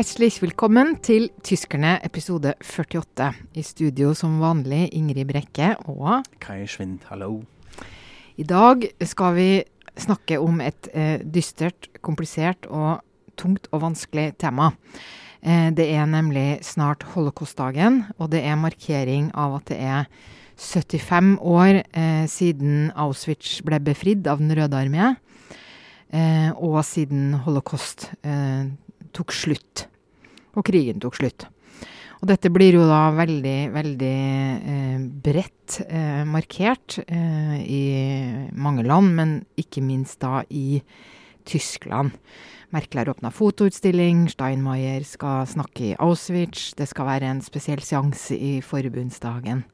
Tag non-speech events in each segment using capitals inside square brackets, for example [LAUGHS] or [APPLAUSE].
Herzlich velkommen til Tyskerne episode 48. I studio som vanlig Ingrid Brekke og Kai Schwind, hallo. I dag skal vi snakke om et eh, dystert, komplisert og tungt og vanskelig tema. Eh, det er nemlig snart holocaustdagen, og det er markering av at det er 75 år eh, siden Auschwitz ble befridd av Den røde armé, eh, og siden holocaust eh, tok slutt. Og krigen tok slutt. Og dette blir jo da veldig, veldig eh, bredt eh, markert eh, i mange land, men ikke minst da i Tyskland. Merkel har åpna fotoutstilling, Steinmeier skal snakke i Auschwitz, det skal være en spesiell seanse i forbundsdagen.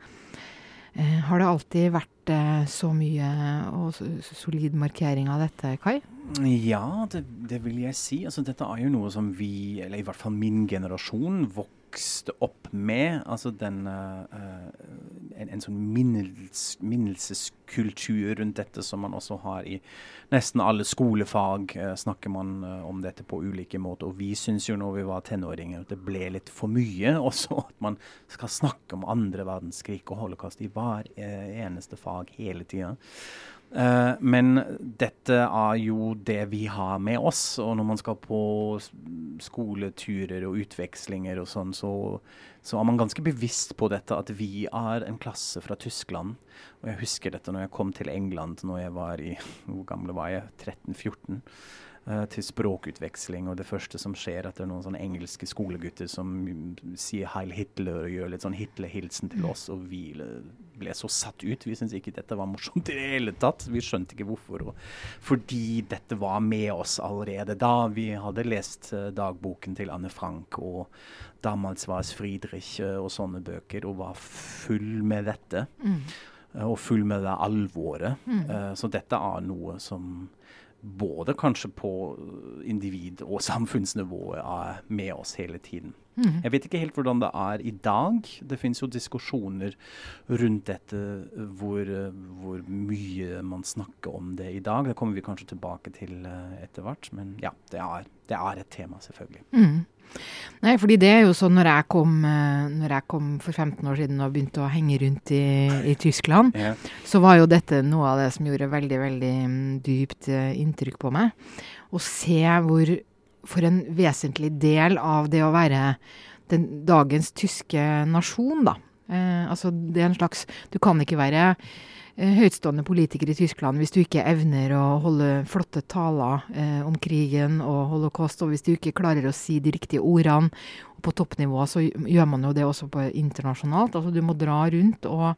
Eh, har det alltid vært eh, så mye og solid markering av dette, Kai? Ja, det, det, vil jeg si. Altså, dette er jo noe som vi, eller i hvert fall min generasjon, vokste opp med. Altså den uh, en, en, sånn minnels, minnelseskultur rundt dette som man også har i nesten alle skolefag. Uh, snakker man uh, om dette på ulike måter. Og vi syns jo når vi var tenåringer at det ble litt for mye. [LAUGHS] Også at man skal snakke om andre verdenskrig og holocaust i hver eneste fag hele tida. Uh, men dette er jo det vi har med oss. Og når man skal på skoleturer og utvekslinger og sånn, så, så, er man ganske bevisst på dette at vi er en klasse fra Tyskland. Og jeg husker dette når jeg kom til England når jeg var i [LAUGHS] Hvor gamle var jeg? 13-14. Uh, til språkutveksling. Og det første som skjer, at det er noen sånne engelske skolegutter som sier 'Heil Hitler' og gjør litt sånn Hitler-hilsen til oss, og vi ble så satt ut. Vi syntes ikke dette var morsomt i det hele tatt. Vi skjønte ikke hvorfor. Fordi dette var med oss allerede da. Vi hadde lest uh, dagboken til Anne Frank og 'Damals var Friedrich' uh, og sånne bøker, og var full med dette. Mm. og full med det alvoret. Mm. så dette er noe som både kanskje på individ- og [LAUGHS] samfunnsnivået er med oss hele tiden. Mm. Jeg vet ikke helt hvordan det er i dag. Det finnes jo diskusjoner rundt dette hvor, hvor, mye man snakker om det i dag. Det kommer vi kanskje tilbake til etter hvert. Men ja, det er, det er, et tema, selvfølgelig. Mm. Nei, fordi det er jo sånn når jeg kom, eh, når jeg kom for 15 år siden og begynte å henge rundt i, i Tyskland, ja. så var jo dette noe av det som gjorde veldig, veldig mm, dypt eh, inntrykk på meg. Å se hvor For en vesentlig del av det å være den dagens tyske nasjon, da. Eh, altså det er en slags Du kan ikke være høytstående politikere i Tyskland hvis du ikke evner å holde flotte taler eh, om krigen og holocaust, og hvis du ikke klarer å si de riktige ordene. Og på toppnivå så gjør man jo det også på internasjonalt. Altså du må dra rundt og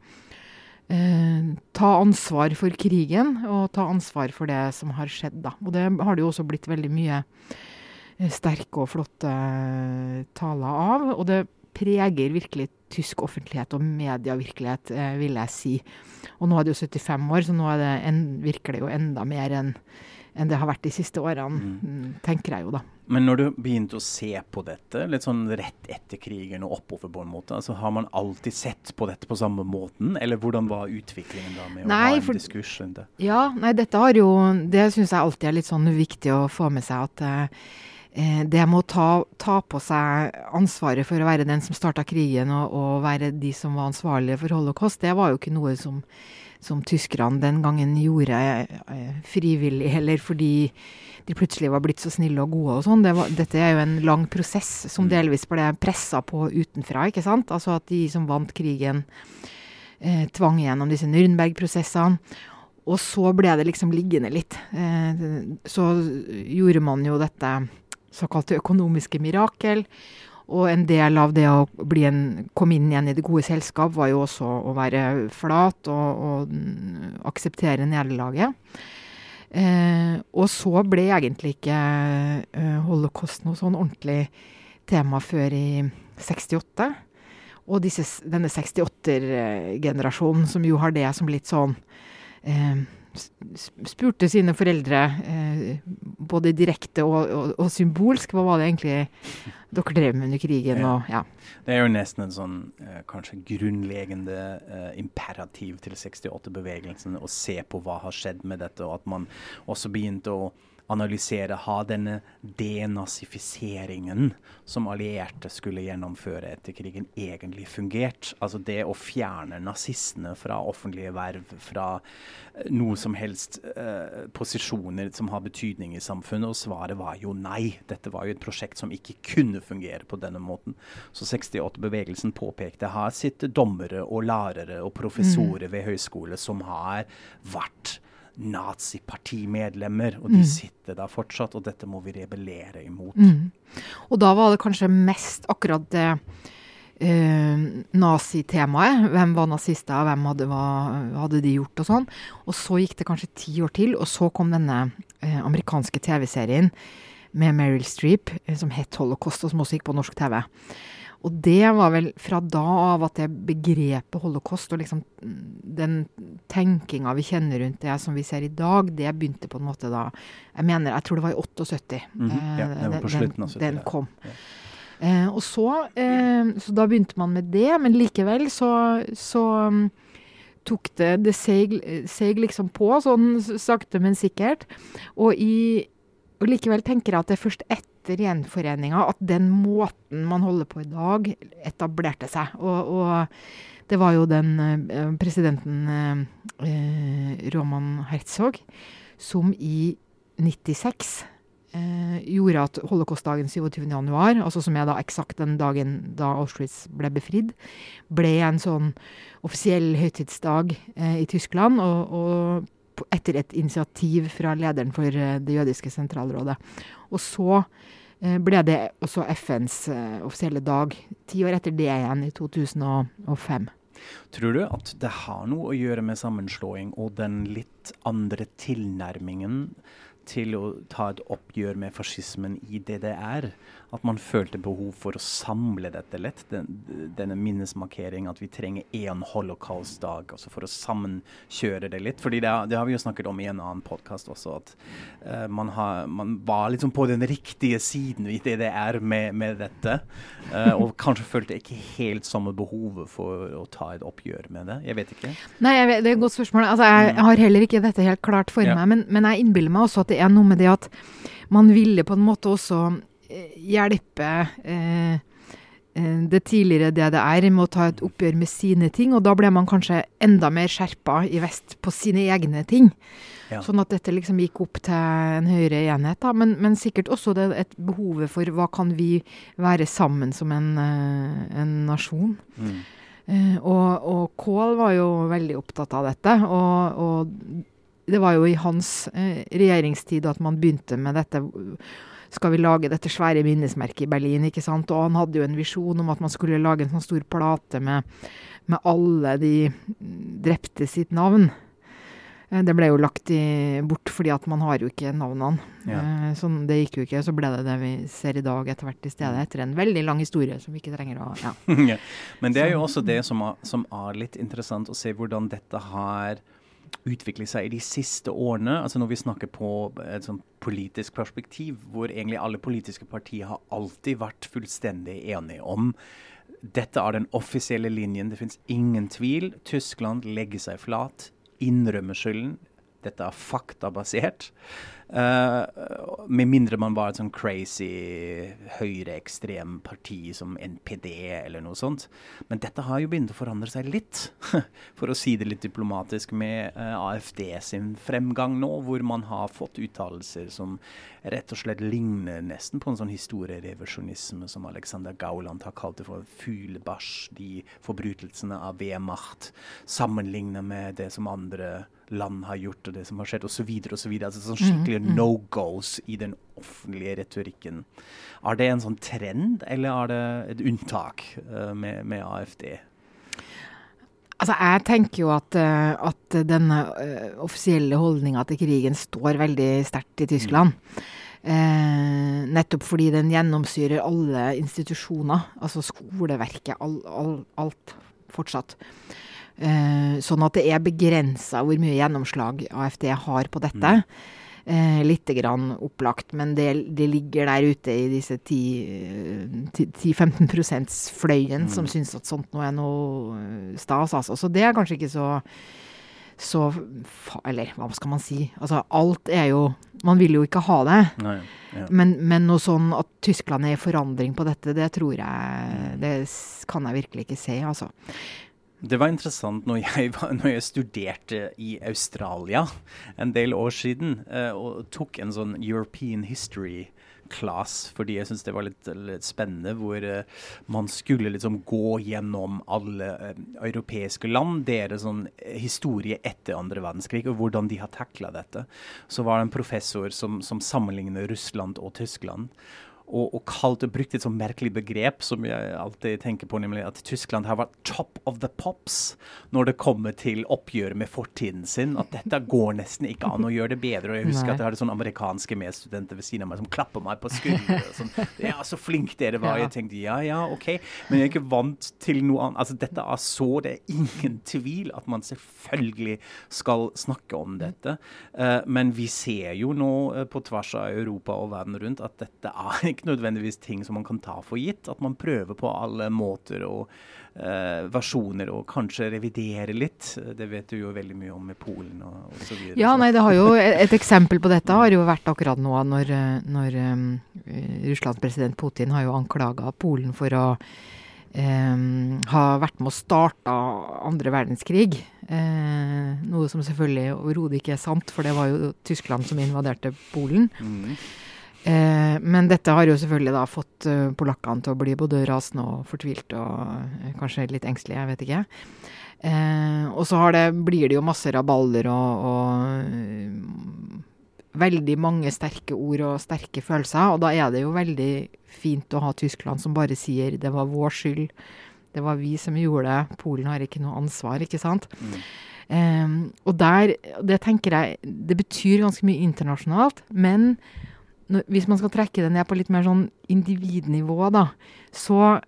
eh, ta ansvar for krigen, og ta ansvar for det som har skjedd, da. Og det har det jo også blitt veldig mye eh, sterke og flotte eh, taler av. Og det preger virkelig tysk offentlighet og medievirkelighet, eh, vil jeg si. Og nå er det jo 75 år, så nå er det en, virker det jo enda mer enn enn det har vært de siste årene, mm. mm. tenker jeg jo da. Men når du begynte å se på dette, litt sånn rett etter krigen og oppover på en måte, altså har man alltid sett på dette på samme måten, eller hvordan var utviklingen da med nei, å ha en for, diskurs rundt det? Ja, nei, dette har jo Det syns jeg alltid er litt sånn viktig å få med seg at Eh, det med å ta, ta, på seg ansvaret for å være den som starta krigen, og, og, være de som var ansvarlige for holocaust, det var jo ikke noe som, som tyskerne den gangen gjorde eh, frivillig, eller fordi de plutselig var blitt så snille og gode og sånn. Det dette er jo en lang prosess som mm. delvis ble pressa på utenfra, ikke sant. Altså at de som vant krigen, eh, tvang gjennom disse Nürnberg-prosessene. Og så ble det liksom liggende litt. Eh, så gjorde man jo dette såkalte økonomiske mirakel. Og en del av det å en, komme inn igjen i det gode selskap, var jo også å være flat og, og akseptere nederlaget. Eh, og så ble egentlig ikke eh, holocaust noe sånn ordentlig tema før i 68. Og disse, denne 68-generasjonen, som jo har det som litt sånn eh, spurte sine foreldre, eh, både direkte og, og, og, symbolsk, hva var det egentlig dere drev med under krigen? Og, ja. Det er jo nesten en sånn eh, kanskje grunnleggende eh, imperativ til 68-bevegelsen å se på hva har skjedd med dette, og at man også begynte å analysere, ha denne denazifiseringen som allierte skulle gjennomføre etter krigen, egentlig fungert. Altså det å fjerne nazistene fra offentlige verv, fra uh, noe som helst eh, posisjoner som har betydning i samfunnet. Og svaret var jo nei. Dette var jo et prosjekt som ikke kunne fungere på denne måten. Så 68-bevegelsen påpekte her sitter dommere og lærere og professorer mm. ved høyskole som har vært nazipartimedlemmer, og de mm. sitter der fortsatt, og dette må vi rebellere imot. Mm. Og da var det kanskje mest akkurat det eh, nazitemaet. Hvem var nazister, hvem hadde, hva hadde de gjort, og sånn. Og så gikk det kanskje ti år til, og så kom denne eh, amerikanske TV-serien med Meryl Streep eh, som het Holocaust, og som også gikk på norsk TV. Og det var vel fra da av at det begrepet holocaust og liksom den tenkinga vi kjenner rundt det som vi ser i dag, det begynte på en måte da Jeg mener, jeg tror det var i 78 mm -hmm. ja, det var på slutten av 70 den, kom. Ja. Eh, og så, eh, så da begynte man med det, men likevel så, så um, tok det Det seg liksom på, sånn sakte, men sikkert. Og, i, og likevel tenker jeg at det er først etter etter gjenforeninga at den måten man holder på i dag, etablerte seg. Og, og det var jo den eh, presidenten eh, Roman Herzog som i 96 eh, gjorde at holocaustdagen 27.1, altså som er da eksakt den dagen da Auschwitz ble befridd, ble en sånn offisiell høytidsdag eh, i Tyskland. og, og etter et initiativ fra lederen for eh, det jødiske sentralrådet. Og så Eh, ble det også FNs eh, offisielle dag. Ti år etter det igjen, i 2005. Tror du at det har noe å gjøre med sammenslåing og den litt andre tilnærmingen til å ta et oppgjør med fascismen i DDR? At man følte behov for å samle dette lett. Den, denne minnesmarkeringen, at vi trenger én holocaust-dag altså for å sammenkjøre det litt. fordi det, det, har vi jo snakket om i en annen podkast også, at uh, man, har, man, var liksom på den riktige siden i det det er med, med dette. Uh, og kanskje følte ikke helt samme behovet for å ta et oppgjør med det. Jeg vet ikke. Nei, vet, det er et godt spørsmål. Altså, jeg, jeg, har heller ikke dette helt klart for ja. meg, men, men jeg innbiller meg også at det er noe med det at man ville på en måte også hjelpe eh, eh det tidligere DDR med å ta et oppgjør med sine ting, og da ble man kanskje enda mer skjerpa i vest på sine egne ting. Ja. Sånn at dette liksom gikk opp til en høyere enhet. Da. Men, men sikkert også det et behovet for hva kan vi være sammen som en, eh, en nasjon. Mm. Eh, og, og Kohl var jo veldig opptatt av dette. Og, og det var jo i hans eh, regjeringstid at man begynte med dette skal vi lage dette svære minnesmerket i Berlin. ikke sant? Og han hadde jo en visjon om at man skulle lage en sånn stor plate med, med alle de drepte sitt navn. Eh, det ble jo lagt i, bort fordi at man har jo ikke navnene. Ja. Eh, sånn, det gikk jo ikke. Så ble det det vi ser i dag etter hvert i stedet. Etter en veldig lang historie som vi ikke trenger å ja. [LAUGHS] Men det er jo også det som er, som er litt interessant å se hvordan dette har utvikle seg i de siste årene. altså Når vi snakker på et sånn politisk perspektiv, hvor egentlig alle politiske partier har alltid vært fullstendig enige om dette er den offisielle linjen. Det finnes ingen tvil. Tyskland legger seg flat, innrømmer skylden. Dette er faktabasert. Uh, med mindre man var et sånn crazy høyreekstrem parti som NPD eller noe sånt. Men dette har jo begynt å forandre seg litt, [LAUGHS] for å si det litt diplomatisk, med uh, eh, AFD sin fremgang nå, hvor man har fått uttalelser som rett og slett ligner nesten på en sånn historierevisjonisme som Alexander Gauland har kalt det for fuglebæsj, de forbrytelsene av Wehrmacht, sammenlignet med det som andre land har gjort, og det som har skjedd, osv. osv. Altså sånn skikkelig mm, mm. no goes i den offentlige retorikken. Er det en sånn trend, eller er det et unntak uh, med, med, AFD? Altså, Jeg tenker jo at, uh, at denne uh, offisielle holdninga til krigen står veldig sterkt i Tyskland. Mm. Eh, nettopp fordi den gjennomsyrer alle institusjoner, altså skoleverket, all, all, alt fortsatt. Eh, sånn at det er begrensa hvor mye gjennomslag AFD har på dette. Mm. Eh, Litt grann opplagt, men det, det, ligger der ute i disse 10-15 prosents-fløyen mm. som syns at sånt nå er noe stas. Altså. Så det er kanskje ikke så så Eller hva skal man si? Altså, alt er jo Man vil jo ikke ha det. Nei, ja. Men, men noe sånn at Tyskland er i forandring på dette, det tror jeg Det kan jeg virkelig ikke se, altså. Det var interessant når jeg, [LAUGHS] var, når jeg, studerte i Australia en del år siden uh, og tok en sånn European history class, fordi jeg syntes det var litt, litt, spennende, hvor uh, man skulle liksom gå gjennom alle uh, europeiske land, deres sånn historie etter andre verdenskrig, og hvordan de har takla dette. Så var det en professor som, som sammenligner Russland og Tyskland og, og kalt og brukt et sånn merkelig begrep som jeg alltid tenker på, nemlig at Tyskland har vært top of the pops når det kommer til oppgjøret med fortiden sin. At dette går nesten ikke an å gjøre det bedre. Og jeg husker Nei. at jeg hadde sånne amerikanske medstudenter ved siden av meg som klapper meg på skulderen. Sånn, ja, så flink dere var. Jeg tenkte ja, ja, OK. Men jeg er ikke vant til noe annet. Altså, dette er så Det er ingen tvil at man selvfølgelig skal snakke om dette. Uh, men vi ser jo nå uh, på tvers av Europa og verden rundt at dette er ikke nødvendigvis ting som man kan ta for gitt. At man prøver på alle måter og uh, versjoner og kanskje revidere litt. Det vet du jo veldig mye om med Polen og osv. Ja, nei, det har jo [LAUGHS] et eksempel på dette har jo vært akkurat nå når, når um, Russlands president Putin har jo anklaga Polen for å um, ha vært med å starte andre verdenskrig. Uh, noe som selvfølgelig overhodet ikke er sant, for det var jo Tyskland som invaderte Polen. Mm. Eh, men dette har jo selvfølgelig da fått uh, polakkene til å bli både rasende og fortvilt og uh, kanskje litt engstelige, jeg vet ikke. Eh, og så det, blir det jo masse rabalder og, og veldig mange sterke ord og sterke følelser. Og da er det jo veldig fint å ha Tyskland som bare sier 'det var vår skyld', 'det var vi som gjorde det', Polen har ikke noe ansvar, ikke sant. Mm. Um, og der, det tenker jeg, det betyr ganske mye internasjonalt, men hvis man skal trekke det ned på litt mer sånn individnivå, da, så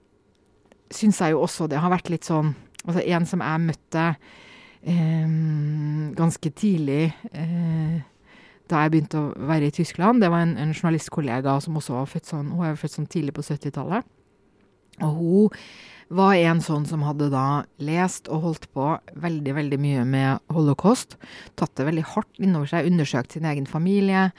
syns jeg jo også det har vært litt sånn Altså en som jeg møtte eh, ganske tidlig eh, da jeg begynte å være i Tyskland, det var en, en journalistkollega som også var født sånn Hun er født sånn tidlig på 70-tallet. Og hun var en sånn som hadde da lest og holdt på veldig, veldig mye med holocaust. Tatt det veldig hardt innover seg, undersøkt sin egen familie.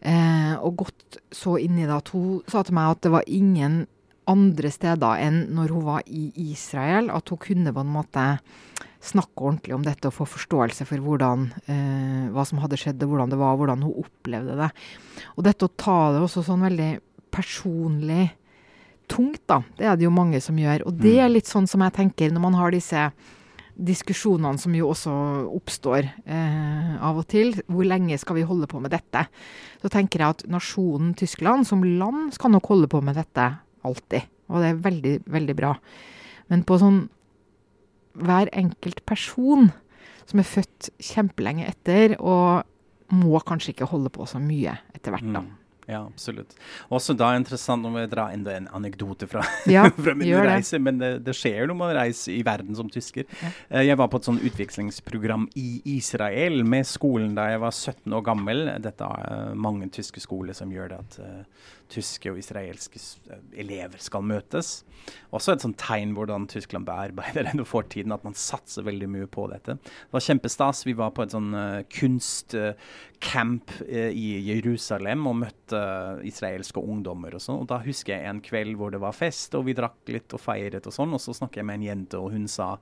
Eh, og gått så inn i det at hun sa til meg at det var ingen andre steder enn når hun var i Israel, at hun kunne på en måte snakke ordentlig om dette og få forståelse for hvordan, eh, hva som hadde skjedd, hvordan det var, og hvordan hun opplevde det. Og dette å ta det også sånn veldig personlig tungt, da, det er det jo mange som gjør. Og det er mm. litt sånn som jeg tenker når man har disse diskusjonene som jo også oppstår eh, av og til. Hvor lenge skal vi holde på med dette? Så tenker jeg at nasjonen Tyskland som land skal nok holde på med dette alltid. Og det er veldig, veldig bra. Men på sånn hver enkelt person som er født kjempelenge etter, og må kanskje ikke holde på så mye etter hvert, da. Mm. Ja, absolutt. Også da er det interessant om vi drar enda en anekdote fra, [LAUGHS] ja, fra min reise. Men det, det, skjer når man reiser i verden som tysker. Ja. Eh, jeg var på et sånn utvekslingsprogram i Israel med skolen da jeg var 17 år gammel. Dette er eh, mange tyske skoler som gjør det at uh, tyske og israelske elever skal møtes. Også et sånt tegn hvordan Tyskland bearbeider denne fortiden, at man satser veldig mye på dette. Det var kjempestas. Vi var på et sånn uh, kunstcamp uh, i Jerusalem og møtte uh, israelske ungdommer og sånn. Og da husker jeg en kveld hvor det var fest, og vi drakk litt og feiret og sånn. Og så snakket jeg med en jente, og hun sa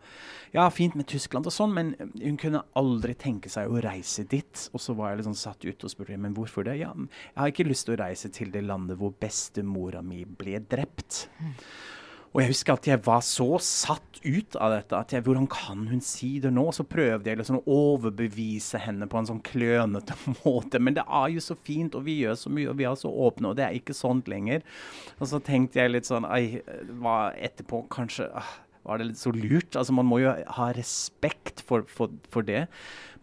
ja, fint med Tyskland og sånn, men hun kunne aldri tenke seg å reise dit. Og så var jeg litt sånn satt ut og spurte men hvorfor det? Ja, jeg har ikke lyst til å reise til det landet hvor bestemora mi ble drept. Og jeg husker at jeg var så satt ut av dette. at jeg, Hvordan kan hun si det nå? Så prøvde jeg liksom å overbevise henne på en sånn klønete [LAUGHS] måte. Men det er jo så fint, og vi gjør så mye, og vi er så åpne, og det er ikke sånt lenger. Og så tenkte jeg litt sånn Ei, hva etterpå kanskje ah, var det litt så lurt? Altså Man må jo ha respekt for, for, for det.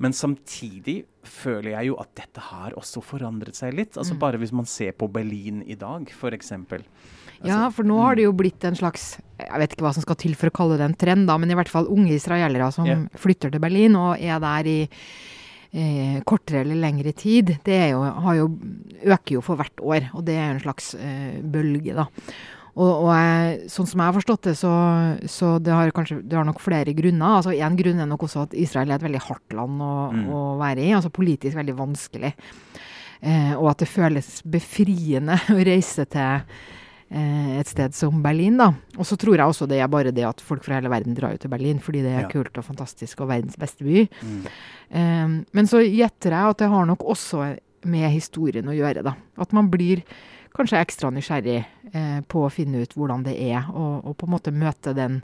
Men samtidig føler jeg jo at dette har også forandret seg litt. Altså mm. Bare hvis man ser på Berlin i dag, f.eks. Altså, ja, for nå har det jo blitt en slags Jeg vet ikke hva som skal til for å kalle det en trend, da, men i hvert fall unge israelere som yeah. flytter til Berlin og er der i eh, kortere eller lengre tid. Det jo, jo, øker jo for hvert år, og det er en slags eh, bølge, da. Og, og jeg, sånn som jeg har forstått det, så, så det, har kanskje, det har nok flere grunner. Altså Én grunn er nok også at Israel er et veldig hardt land å, Mm. å være i. altså Politisk veldig vanskelig. Eh, og at det føles befriende [LAUGHS] å reise til eh, et sted som Berlin. da. Og så tror jeg også det er bare det at folk fra hele verden drar jo til Berlin, fordi det er Ja. kult og fantastisk og verdens beste by. Mm. Eh, men så gjetter jeg at det har nok også med historien å gjøre, da. At man blir kanskje ekstra nysgjerrig eh, på å finne ut hvordan det er, og, og på en måte møte den,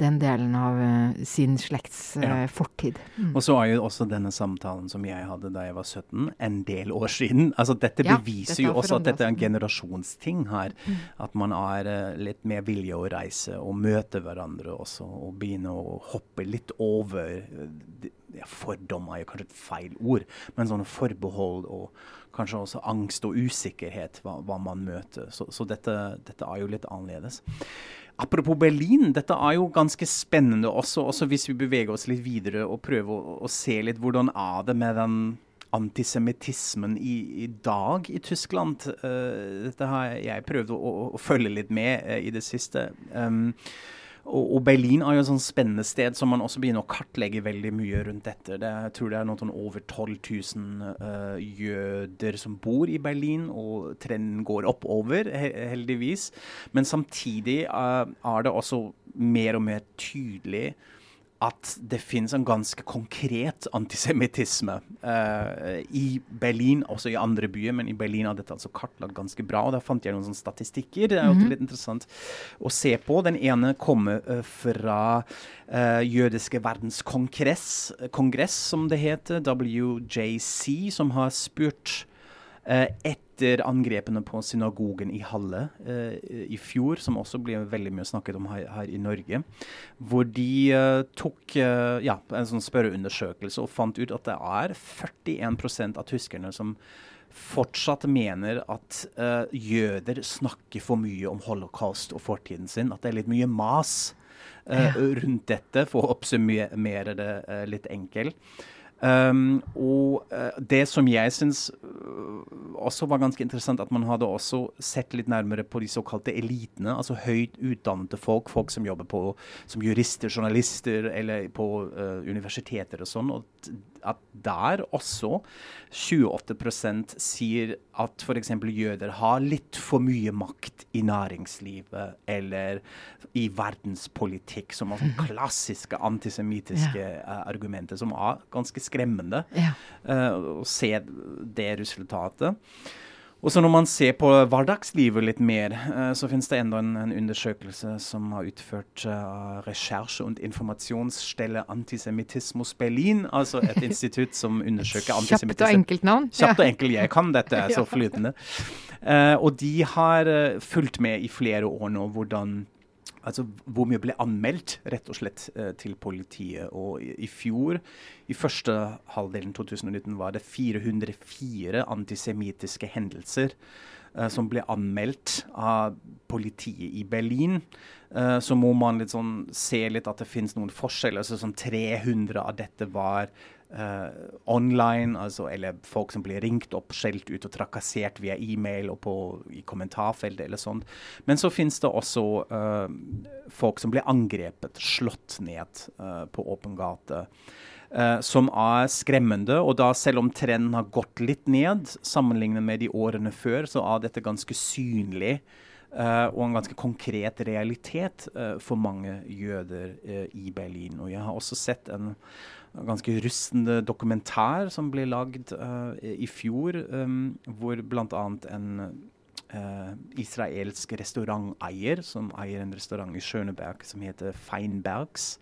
den delen av uh, sin slekts uh, Ja. fortid. Mm. Og så er jo også denne samtalen som jeg hadde da jeg var 17, en del år siden. Altså Dette Ja, beviser dette jo også at dette er en generasjonsting her. Mm. At man er uh, litt mer villig å reise og møte hverandre også, og begynne å hoppe litt over ja, Fordom er jo kanskje et feil ord, men sånne forbehold og kanskje også angst og usikkerhet hva, hva man møter. Så, så dette, dette er jo litt annerledes. Apropos Berlin, dette er jo ganske spennende også, også hvis vi beveger oss litt videre og prøver å, å se litt hvordan er det med den antisemittismen i, i dag i Tyskland. Uh, dette har jeg prøvd å, å, å følge litt med uh, i det siste. Um, og, og Berlin er jo et sånn spennende sted som man også begynner å kartlegge veldig mye rundt dette. Det, jeg tror det er noe sånn over 12 000 uh, jøder som bor i Berlin, og trenden går oppover, he heldigvis. Men samtidig uh, er det også mer og mer tydelig at det finnes en ganske konkret antisemittisme eh, i Berlin, også i andre byer, men i Berlin har dette altså kartlagt ganske bra. og Da fant jeg noen statistikker. Det er jo litt interessant å se på. Den ene kommer uh, fra uh, jødiske verdenskongress, kongress, som det heter, WJC, som har spurt eh, etter angrepene på synagogen i Halle eh, i fjor, som også ble veldig mye snakket om her, her i Norge, hvor de eh, tok eh, ja, en sånn spørreundersøkelse og fant ut at det er 41% av tyskerne som fortsatt mener at eh, jøder snakker for mye om holocaust og fortiden sin. At det er litt mye mas eh, Ja. rundt dette, for å oppsummere det eh, litt enkelt. Um, og eh, det som jeg syns øh, også var ganske interessant, at man hadde også sett litt nærmere på de såkalte elitene, altså høyt utdannede folk, folk som jobber på som jurister, journalister eller på uh, universiteter og sånn. og at der også 28% sier at f.eks. jøder har litt for mye makt i næringslivet eller i verdenspolitikk, som er sånn [LAUGHS] klassiske antisemittiske uh, argumenter, som er ganske skremmende Ja. eh, å se det resultatet. Og så når man ser på hverdagslivet litt mer, eh, så finnes det enda en, en undersøkelse som har utført uh, Recherche- und Informasjonsstelle Antisemittismus Berlin, altså et [LAUGHS] institutt som undersøker Kjapt og enkelt navn. Kjapt og enkelt. Jeg kan dette, er så [LAUGHS] flytende. Uh, og de har uh, fulgt med i flere år nå hvordan Altså hvor mye ble anmeldt rett og slett eh, til politiet. Og i, i fjor, i første halvdelen 2019, var det 404 antisemittiske hendelser eh, som ble anmeldt av politiet i Berlin. Eh, så må man litt sånn se litt at det finnes noen forskjeller. Altså sånn 300 av dette var eh, online, altså, eller folk som blir ringt opp, skjelt ut og trakassert via e-mail og på, i kommentarfeltet eller sånt. Men så finnes det også uh, folk som blir angrepet, slått ned uh, på åpen gate. som er skremmende, og da selv om trenden har gått litt ned sammenlignet med de årene før, så er dette ganske synlig. Uh, og en ganske konkret realitet uh, for mange jøder uh, i Berlin. Og jeg har også sett en ganske rustende dokumentar som ble lagd uh, i fjor, um, hvor bl.a. en uh, israelsk restauranteier, som eier en restaurant i Schøneberg som heter Feinbergs,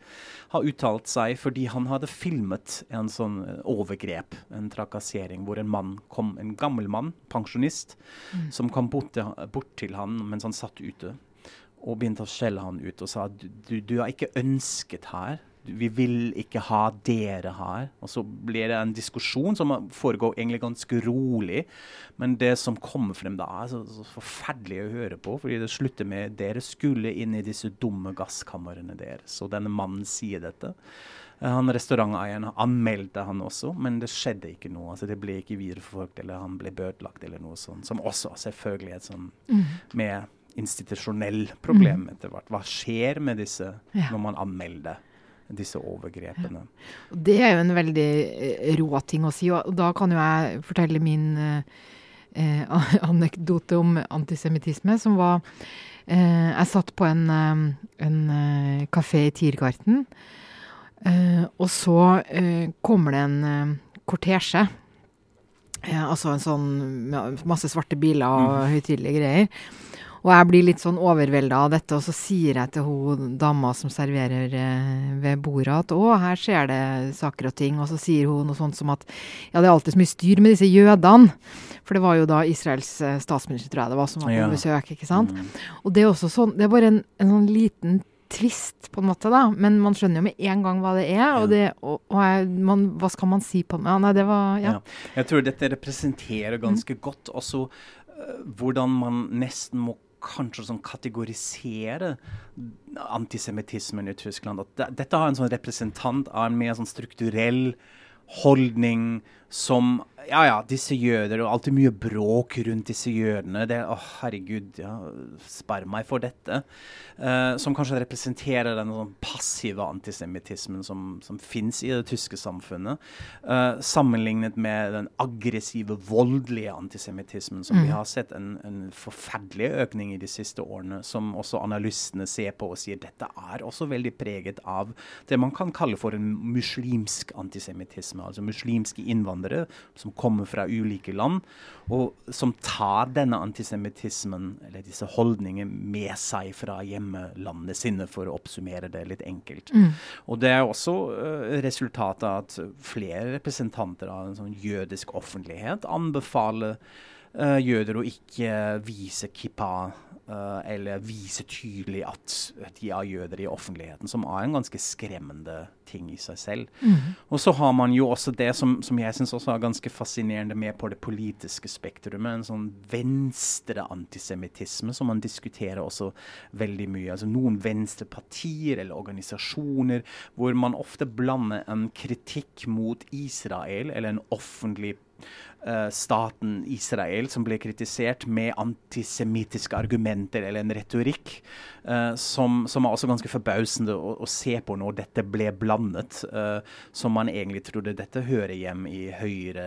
har uttalt seg fordi han hadde filmet en sånn eh, overgrep, en trakassering, hvor en mann kom, en gammel mann, pensjonist, som kom bort til, bort til han mens han satt ute, og begynte å skjelle han ut og sa du, du, du er ikke ønsket her. Vi vil ikke ha dere her. Og så blir det en diskusjon som foregår egentlig ganske rolig. Men det som kommer frem da, er så, så forferdelig å høre på. fordi det slutter med dere skulle inn i disse dumme gasskamrene deres. Og denne mannen sier dette. Han Restauranteieren anmeldte han også, men det skjedde ikke noe. altså Det ble ikke videreforfolkt, eller han ble bøtelagt eller noe sånt. Som også selvfølgelig er et sånn med institusjonell problem mm. etter hvert. Hva skjer med disse ja. når man anmelder disse overgrepene? Ja. Det er jo en veldig eh, rå ting å si. og Da kan jo jeg fortelle min eh, [LAUGHS] anekdote om antisemittisme, som var eh, Jeg satt på en, eh, en eh, kafé i Tiergarten, eh, og så kommer det en kortesje. altså en sånn masse svarte biler og mm. høytidelige greier. Og jeg blir litt sånn overvelda av dette, og så sier jeg til hun dama som serverer eh, ved bordet at å, her skjer det saker og ting. Og så sier hun noe sånt som at ja, det er alltid så mye styr med disse jødene. For det var jo da Israels eh, statsminister, tror jeg det var, som var på ja. besøk. ikke sant? Mm. Og det er også sånn, det er bare en, en sånn liten tvist, på en måte, da. Men man skjønner jo med en gang hva det er. Og, det, og, og jeg, man, hva skal man si på det? Ja, nei, det var ja. ja. Jeg tror dette representerer ganske mm. godt også uh, hvordan man nesten må kanskje sånn kategorisere antisemittismen i Tyskland. At det, dette har en sånn representant av en mer sånn strukturell holdning som Ja, ja, disse jøder, og alltid mye bråk rundt disse jødene. Det, å, herregud, ja, spar meg for dette. Uh, som kanskje representerer den sånn passive antisemittismen som, som fins i det tyske samfunnet. Uh, sammenlignet med den aggressive, voldelige antisemittismen som mm. vi har sett en, en, forferdelig økning i de siste årene. Som også analystene ser på og sier dette er også veldig preget av det man kan kalle for en muslimsk antisemittisme. Altså muslimske innvandrere som kommer fra ulike land, og som tar denne antisemittismen, eller disse holdningene, med seg fra hjemmelandene sine, for å oppsummere det litt enkelt. Mm. Og det er også uh, resultatet av at flere representanter av en sånn jødisk offentlighet anbefaler uh, jøder å ikke vise kippa eller vise tydelig at de er jøder i offentligheten, som er en ganske skremmende ting i seg selv. Mm. Og så har man jo også det som, som jeg syns også er ganske fascinerende med på det politiske spektrumet, en sånn venstre antisemittisme som man diskuterer også veldig mye. Altså noen venstre partier eller organisasjoner hvor man ofte blander en kritikk mot Israel eller en offentlig uh, staten Israel som ble kritisert med antisemittiske argumenter eller en retorikk uh, som, som, er også ganske forbausende å, å, se på når dette ble blandet. Uh, som man egentlig trodde dette hører hjem i høyre,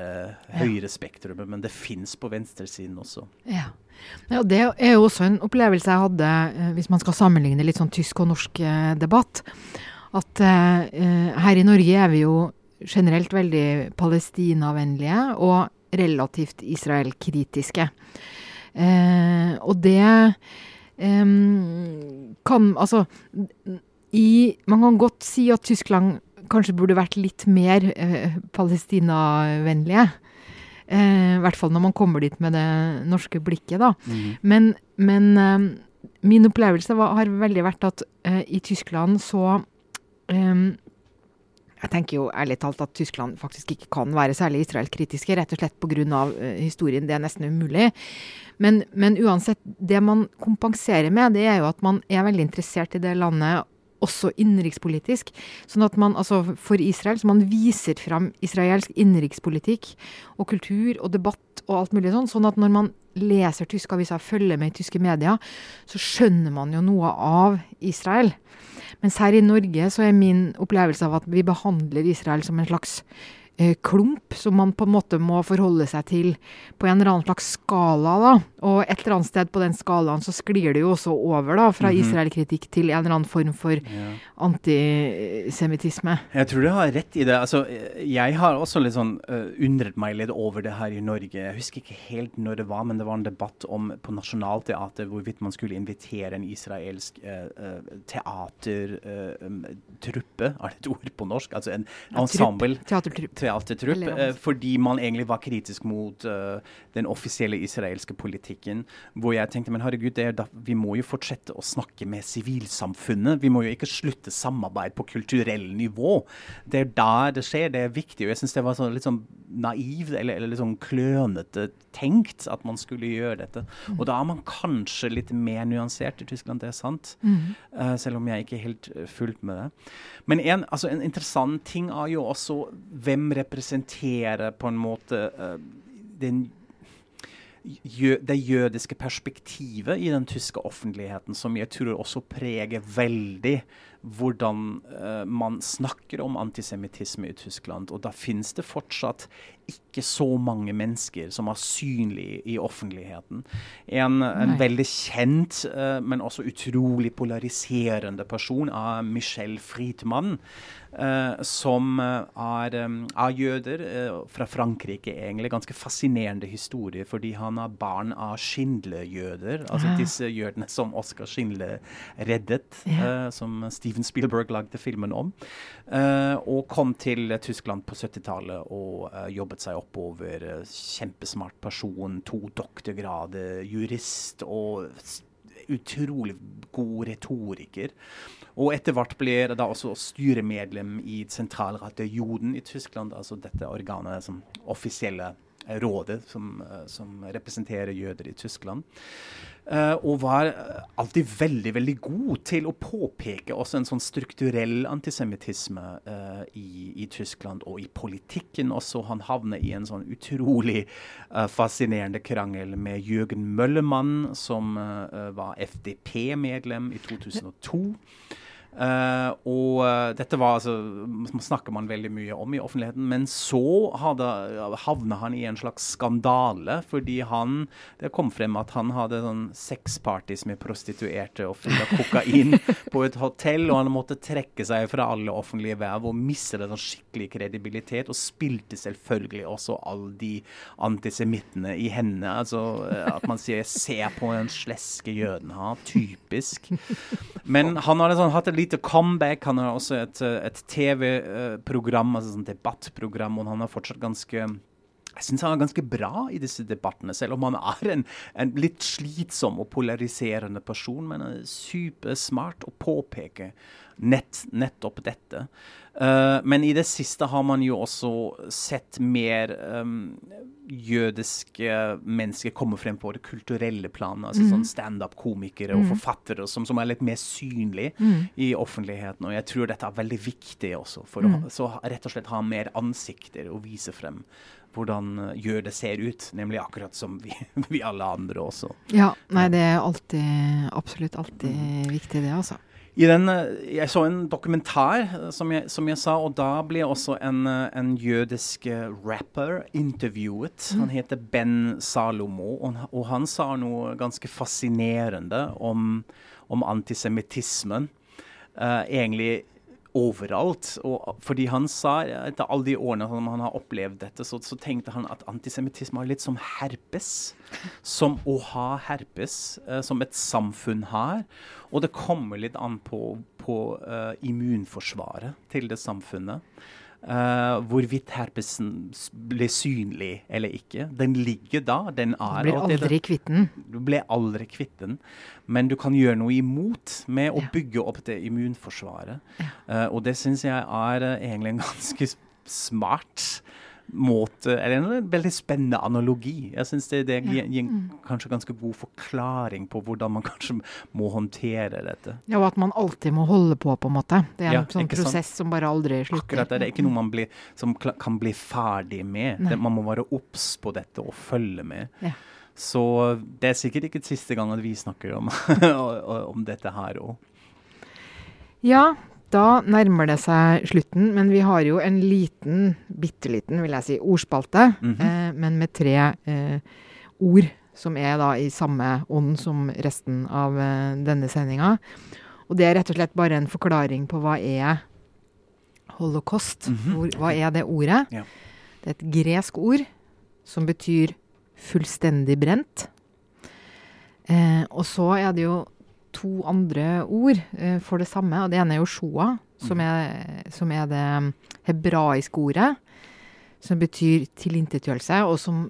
høyre ja. spektrum, men det fins på venstresiden også. Ja. Ja, det er jo også en opplevelse jeg hadde, hvis man skal sammenligne litt sånn tysk og norsk debatt. At her i Norge er vi jo generelt veldig palestinavennlige og relativt Israel-kritiske. Eh, og det eh, kan Altså i, Man kan godt si at Tyskland kanskje burde vært litt mer eh, palestinavennlige. Eh, I hvert fall når man kommer dit med det norske blikket, da. Mm. Men, men eh, min opplevelse var, har veldig vært at eh, i Tyskland så jeg tenker jo ærlig talt at Tyskland faktisk ikke kan være særlig Israel-kritiske, rett og slett pga. Uh, historien. Det er nesten umulig. Men, men, uansett, det man kompenserer med, det er jo at man er veldig interessert i det landet også innenrikspolitisk. Sånn at man, altså for Israel, så man viser fram israelsk innenrikspolitikk og kultur og debatt og alt mulig sånn. Sånn at når man leser tyske aviser, følger med i tyske medier, så skjønner man jo noe av Israel. Mens her i Norge så er min opplevelse av at vi behandler Israel som en slags klump som man på en måte må forholde seg til på en eller annen slags skala. da. Og et eller annet sted på den skalaen så sklir det jo også over da, fra mm -hmm. Israel-kritikk til en eller annen form for ja. antisemittisme. Jeg tror du har rett i det. Altså, jeg har også litt sånn uh, undret meg litt over det her i Norge. Jeg husker ikke helt når det var, men det var en debatt om på Nationaltheatret hvorvidt man skulle invitere en israelsk uh, teatertruppe, er det et ord på norsk? Altså en ensemble. Teatertrupp teatertrupp eh, fordi man egentlig var kritisk mot uh, den offisielle israelske politikken. Hvor jeg tenkte men herregud, da, vi må jo fortsette å snakke med sivilsamfunnet. Vi må jo ikke slutte samarbeid på kulturell nivå. Det er der det skjer. Det er viktig. og jeg synes det var sånn, litt sånn naivt eller, eller litt sånn klønete tenkt at man skulle gjøre dette. Mm. Og da er man kanskje litt mer nyansert i Tyskland, det er sant. Mm. Uh, selv om jeg ikke helt fullt med det. Men en, altså, en interessant ting er jo også hvem representerer på en måte uh, den jø, det jødiske perspektivet i den tyske offentligheten, som jeg tror også preger veldig hvordan uh, man snakker om antisemittisme i Tyskland. Og da finnes det fortsatt ikke så mange mennesker som er synlige i offentligheten. En, en veldig kjent, uh, men også utrolig polariserende person er Michel Friedmann. Uh, som er, um, er jøder fra Frankrike, egentlig. Ganske fascinerende historie, fordi han er barn av Schindler-jøder. Altså disse jødene som Oskar Schindler reddet, som Steve Steven Spielberg lagde filmen om. Uh, og kom til Tyskland på 70-tallet og uh, jobbet seg oppover. Uh, kjempesmart person, to doktorgrader, jurist og utrolig god retoriker. Og etter hvert ble det da også styremedlem i sentralratet Joden i Tyskland, altså dette organet som offisielle rådet som, som representerer jøder i Tyskland. Uh, og var alltid veldig veldig god til å påpeke også en sånn strukturell antisemittisme uh, i, i, Tyskland, og i politikken også. Han havner i en sånn utrolig uh, fascinerende krangel med Jürgen Møllemann, som var FDP-medlem i 2002. Uh, og uh, dette var altså snakker man veldig mye om i offentligheten. Men så hadde, havna han i en slags skandale, fordi han Det kom frem at han hadde sånn sexpartys med prostituerte og full av kokain [LAUGHS] på et hotell, og han måtte trekke seg fra alle offentlige verv og mistet sånn skikkelig kredibilitet, og spilte selvfølgelig også alle de antisemittene i hendene. Altså uh, at man sier 'se på den sleske jøden her', typisk. Men han hadde sånn, hatt et lite comeback. Han har også et, et TV-program, altså sånn debattprogram, og han er fortsatt ganske jeg syns han er ganske bra i disse debattene, selv om han er en, en litt slitsom og polariserende person. Men er supersmart å påpeke nett, nettopp dette. Uh, men i det siste har man jo også sett mer um, jødiske mennesker kommer frem på det kulturelle planet. Altså mm. sånn standup-komikere og mm. forfattere som, som, er litt mer synlige mm. i offentligheten. Og jeg tror dette er veldig viktig også, for å mm. så rett og slett ha mer ansikter å vise frem hvordan jøder ser ut. Nemlig akkurat som vi, [LAUGHS] vi alle andre også. Ja, nei, det er alltid, absolutt alltid viktig, det, altså. Den, eh, jeg så en dokumentar, eh, som jeg, som jeg, sa, og da ble også en, eh, en jødisk rapper intervjuet. Han mm. heter Ben Salomo, og, og han sa noe ganske fascinerende om, om antisemittismen. Uh, egentlig overalt. Og fordi han sa, etter alle de årene som han har opplevd dette, så, så tenkte han at antisemittisme er litt som herpes. Som å ha herpes, eh, som et samfunn har. Og det kommer litt an på, på eh, immunforsvaret til det samfunnet. Uh, hvorvidt herpesen blir synlig eller ikke. Den ligger da. Den er Du blir aldri kvitt den. Du blir aldri kvitt den. Men du kan gjøre noe imot med å bygge opp det immunforsvaret. Ja. Uh, og det syns jeg er uh, egentlig en [LAUGHS] ganske smart måte Eller en veldig spennende analogi. Jeg syns det, det gir, gir mm. kanskje ganske god forklaring på hvordan man [LAUGHS] kanskje må håndtere dette. Ja, og at man alltid må holde på, på en måte. Det er en ja, sånn prosess sant? som bare aldri slutter. Akkurat det. Det er ikke noe man blir, som kan bli ferdig med. Det, man må være obs på dette og følge med. Ja. Så det er sikkert ikke siste gang at vi snakker om, [LAUGHS] om dette her òg. Ja, da nærmer det seg slutten, men vi har jo en liten, bitte liten, vil jeg si, ordspalte. Mm -hmm. eh, men med tre eh, ord som er da i samme ånd som resten av eh, denne sendinga. Og det er rett og slett bare en forklaring på hva er holocaust. Mm -hmm. Hvor, hva er det ordet? Ja. Det er et gresk ord som betyr fullstendig brent. Eh, og så er det jo to andre ord eh, for det samme. og Det ene er jo shoa, som mm. er, som er det hebraiske ordet. Som betyr tilintetgjørelse, og som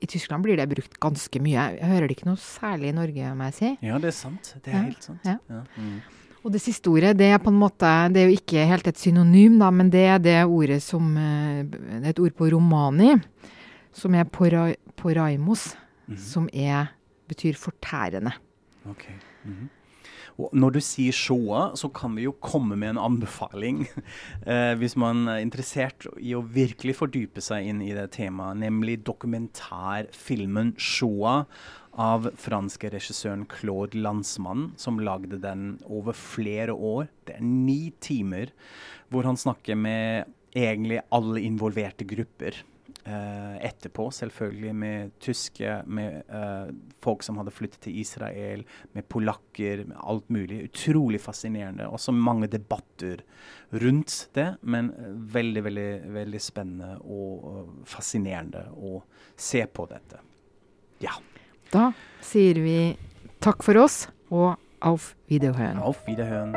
i Tyskland blir det brukt ganske mye. Jeg hører det ikke noe særlig i Norge, må jeg si. Ja, det er sant. Det er ja, helt sant. Ja. Ja. Mm. Og det siste ordet, det er på en måte Det er jo ikke helt et synonym, da, men det er det ordet som eh, Det er et ord på romani, som er pora, poraimos, mm. som er betyr fortærende. Okay. Og når du sier Shoah, så kan vi jo komme med en anbefaling [LAUGHS] eh, hvis man er interessert i å virkelig fordype seg inn i det temaet, nemlig dokumentarfilmen Shoah av franske regissøren Claude Landsmann, som lagde den over flere år. Det er ni timer hvor han snakker med egentlig alle involverte grupper. Uh, etterpå, selvfølgelig med tyske, med uh, folk som hadde flyttet til Israel, med polakker, med alt mulig. Utrolig fascinerende. Også mange debatter rundt det, men veldig, veldig, veldig spennende og fascinerende å se på dette. Ja. Da sier vi takk for oss og auf Wiederhören. Auf Wiederhören.